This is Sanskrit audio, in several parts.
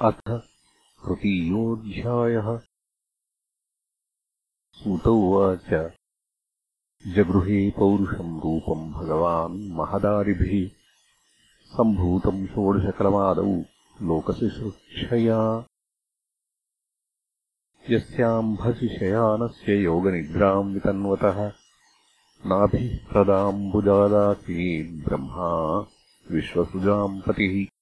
अथ तृतीयोऽध्यायः। सूत उवाच। जगृहे पौरुषम् रूपम् भगवान् महदारिभिः। सम्भूतम् षोडशकलमादौ लोकशिशृक्षया यस्याम्भसि शयानस्य योगनिद्राम् वितन्वतः। नाभिः प्रदाम्बुजादासीत् ब्रह्मा विश्वसृजाम् पतिः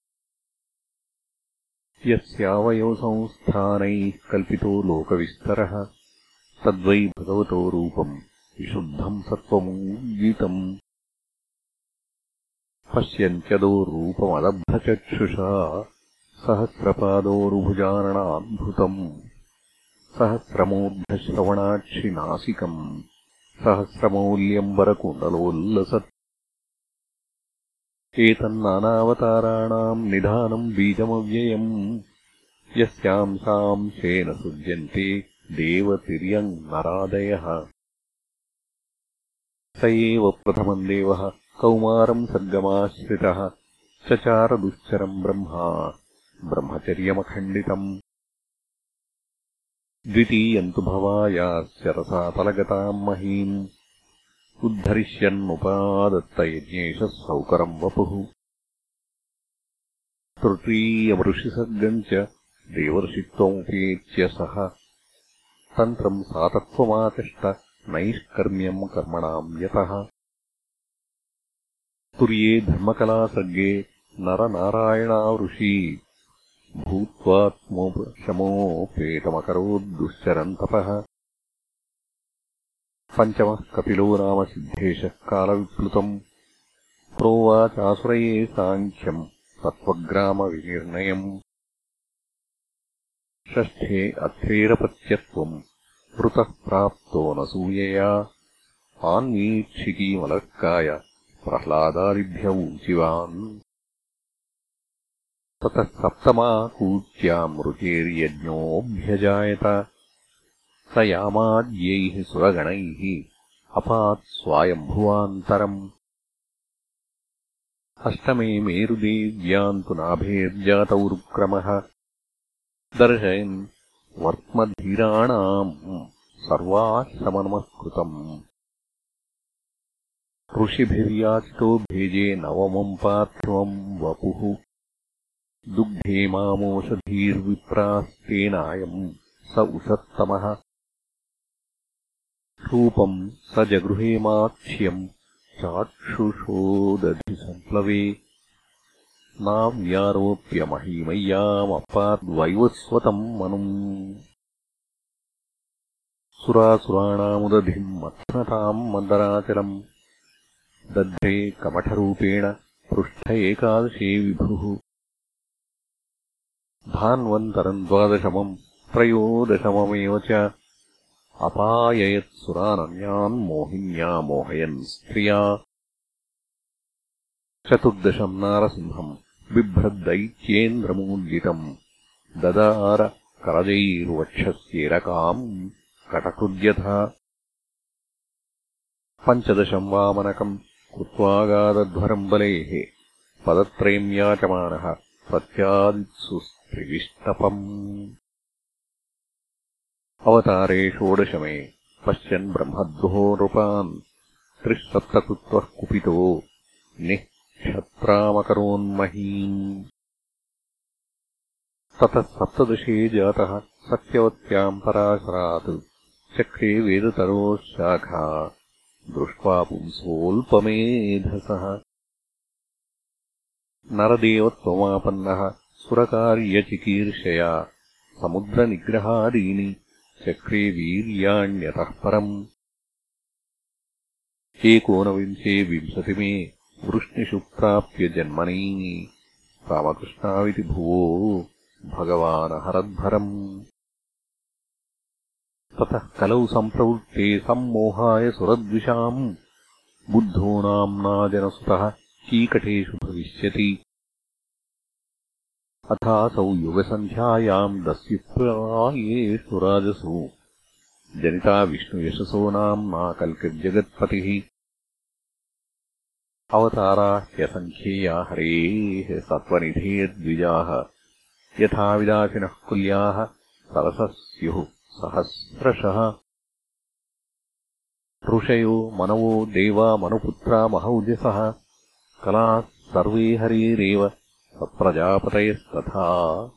यस्यावयवसंस्थानैः कल्पितो लोकविस्तरः तद्वै भगवतो रूपम् विशुद्धम् सत्त्वमूर्जितम् पश्यन्त्यदो रूपमलभ्रचक्षुषा सहस्रपादोरुभुजाननाद्भुतम् सहस्रमूर्धश्रवणाक्षिनासिकम् सहस्रमौल्यम्बरकुण्डलोल्लसत् एतन्नानावताराणाम् निधानम् बीजमव्ययम्। यस्यांसांशेन सृज्यन्ते देवतिर्यम् नरादयः। स एव प्रथमम् देवः कौमारम् सर्गमाश्रितः चचारदुश्चरम् ब्रह्मा ब्रह्मचर्यमखण्डितम्। द्वितीयम् तु भवायास्य रसातलगताम् महीम् उद्धरिष्यन्नुपादत्तयज्ञेशः सौकरम् वपुः। तृतीयवृषिसर्गम् च देवर्षित्वमुपेत्य सः। तन्त्रम् सातत्त्वमाचष्ट नैष्कर्म्यम् कर्मणाम् यतः। तुर्ये धर्मकलासर्गे नरनारायणावृषी। भूत्वात्मोपशमोपेतमकरोद्दुश्चरन्तपः पञ्चमः कपिलो नाम सिद्धेशः कालविप्लुतम् प्रोवाचासुरये साङ्ख्यम् तत्त्वग्रामविनिर्णयम् षष्ठे अर्थेरपत्यत्वम् वृतः प्राप्तो नसूयया आन्वीक्षिकीमलर्काय प्रह्लादादिभ्य ऊचिवान् ततः सप्तमा कूच्याम् रुचेर्यज्ञोऽभ्यजायत स यामाद्यैः सुरगणैः अपात् स्वायम्भुवान्तरम्। अष्टमे मेरुदेव्याम् तु नाभेर्जातौरुक्रमः दर्शयन् वर्त्मधीराणाम् सर्वाश्रमनमस्कृतम्। ऋषिभिर्याचितो भेजे नवमम् पार्थिवम् वपुः। दुग्धे मामोषधीर्विप्रास्तेनायम् स उषत्तमः रूपम् स जगृहेमाक्ष्यम् चाक्षुषोदधिसम्प्लवे नाव्यारोप्यमहीमय्यामपाद्वैवस्वतम् मनुम्। सुरासुराणामुदधिम् मथ्नताम् मन्दराचलम्। दध्रे कमठरूपेण पृष्ठ एकादशे विभुः। धान्वन्तरम् द्वादशमम् त्रयोदशममेव च अपाययत्सुरानन्यान् मोहिन्या मोहयन् स्त्रिया। चतुर्दशम् नारसिंहम् बिभ्रद्दैत्येन्द्रमूर्जितम् ददार करजैर्वक्षस्येरकाम् कटकृद्यथा। पञ्चदशम् वामनकम् कृत्वागादध्वरम् बलेः पदत्रयम् याचमानः प्रत्यादित्सु स्त्रिविष्टपम् अवतारे षोडशमे पश्यन् ब्रह्मद्रोहो नृपान्। त्रिःसप्तकृत्वः कुपितो। निःक्षत्रामकरोन्महीम्। ततः सप्तदशे जातः सत्यवत्याम् पराशरात्। चक्रे वेदतरोः शाखा। दृष्ट्वा पुंसोऽल्पमेधसः। नरदेवत्वमापन्नः सुरकार्यचिकीर्षया। समुद्रनिग्रहादीनि चक्रे वीर्याण्यतः परम्। एकोनविंशे विंशतिमे वृष्णिषु प्राप्य जन्मनी। रामकृष्णाविति भुवो भगवानहरद्भरम्। ततः कलौ सम्प्रवृत्ते सम्मोहाय सुरद्विषाम्। बुद्धो नाम्नाजनसुतः कीकटेषु भविष्यति अथासौ युगसन्ध्यायाम् दस्युप्रायेषु राजसु जनिता विष्णुयशसो नाम्ना कल्किर्जगत्पतिः अवतारा ह्यसङ्ख्येया हरेः सत्त्वनिधेर्द्विजाः यथा विदासिनः कुल्याः सरसः स्युः सहस्रशः। ऋषयो मनवो देवा मनुपुत्रा महौजसः। कलाः सर्वे हरेरेव सप्रजापतयस्तथा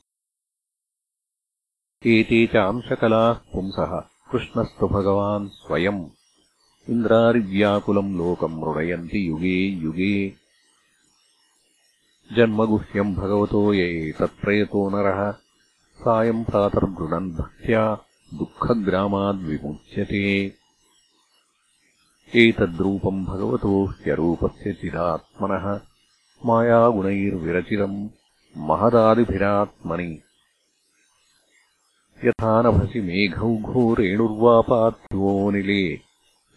एते च अंशकलाः पुंसः। कृष्णस्तु भगवान् स्वयम्। इन्द्रारिव्याकुलम् लोकम् मृडयन्ति युगे युगे। जन्मगुह्यम् भगवतो य एतत्प्रयतो नरः। सायम् प्रातर्गृणन् भक्त्या दुःखग्रामाद्विमुच्यते एतद्रूपम् भगवतो ह्यरूपस्य चिदात्मनः मायागुणैर्विरचितम् महदादिभिरात्मनि। यथा नभसि मेघौघो रेणुर्वापात्योनिले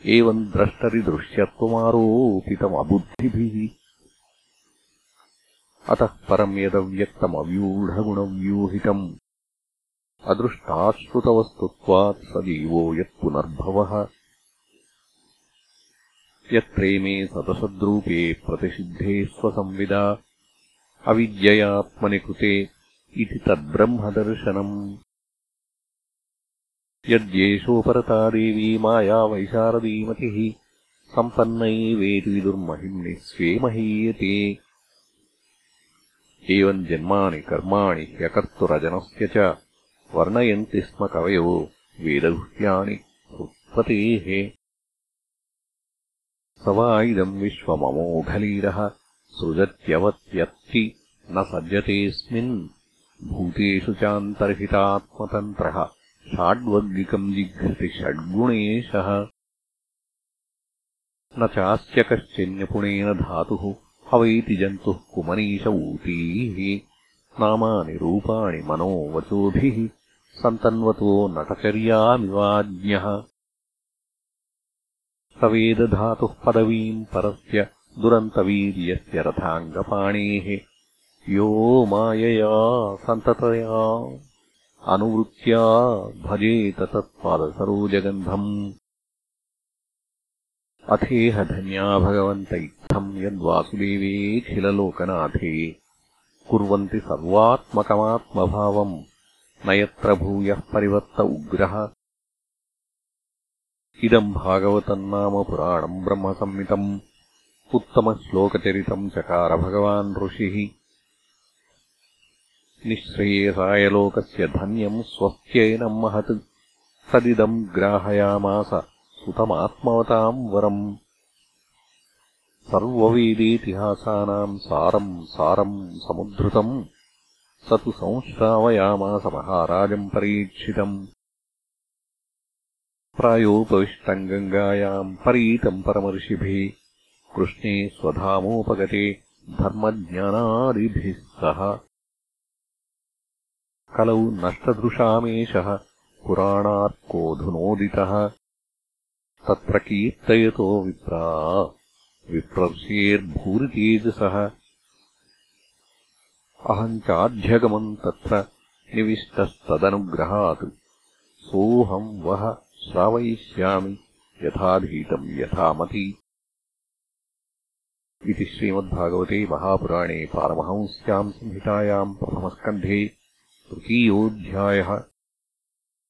एवम् द्रष्टरिदृश्यत्वमारोपितमबुद्धिभिः। अतः परम् यदव्यक्तमव्यूढगुणव्यूहितम् अदृष्टाश्रुतवस्तुत्वात् स जीवो यत्पुनर्भवः यत्प्रेमे सतसद्रूपे प्रतिषिद्धे स्वसंविदा। अविद्ययात्मनि कृते इति तद्ब्रह्मदर्शनम्। यद्येषोपरता देवी माया वैशारदीमतिः सम्पन्नैवेति विदुर्महिम्नि स्वे महीयते एवम् जन्मानि कर्माणि ह्यकर्तुरजनस्य च वर्णयन्ति स्म कवयो वेदगुह्यानि उत्पतेः स वा इदम् विश्वममोघलीरः सृजत्यवत्यत्ति न सज्जतेऽस्मिन्। भूतेषु चान्तर्हितात्मतन्त्रः षाड्वर्गिकम् जिघ्रति षड्गुणेशः। न चास्य कश्चिन्यपुणेन धातुः हवैति जन्तुः कुमनीश ऊतीः। नामानि रूपाणि मनोवचोभिः सन्तन्वतो नटचर्यामिवाज्ञः वेदधातुः पदवीम् परस्य दुरन्तवीर्यस्य रथाङ्गपाणेः। यो मायया सन्ततया अनुवृत्त्या भजेत तत्पादसरोजगन्धम्। अथेह धन्या भगवन्त इत्थम् यद्वासुदेवेऽखिललोकनाथे कुर्वन्ति सर्वात्मकमात्मभावम्। न यत्र भूयः परिवर्त उग्रः इदम् भागवतम् नाम पुराणम् ब्रह्मसंहितम् उत्तमश्लोकचरितम् चकार भगवान् ऋषिः निःश्रेयसायलोकस्य धन्यम् स्वस्त्यैनम् महत् सदिदम् ग्राहयामास सुतमात्मवताम् वरम् सर्ववेदेतिहासानाम् सारम् सारम् समुद्धृतम् स तु संश्रावयामास महाराजम् परीक्षितम् प्रायोपविष्टम् गङ्गायाम् परीतम् परमर्षिभिः कृष्णे स्वधामोपगते धर्मज्ञानादिभिः सह। कलौ नष्टदृशामेषः पुराणार्कोऽधुनोदितः तत्र कीर्तयतो विप्रा विप्रर्षेर्भूरितेजसः अहम् चाध्यगमम् तत्र निविष्टस्तदनुग्रहात् सोऽहम् वः श्रावयिष्यामि यथाधीतम् यथामति इति श्रीमद्भागवते महापुराणे पारमहंस्याम् संहितायाम् प्रथमस्कन्धे तृतीयोऽध्यायः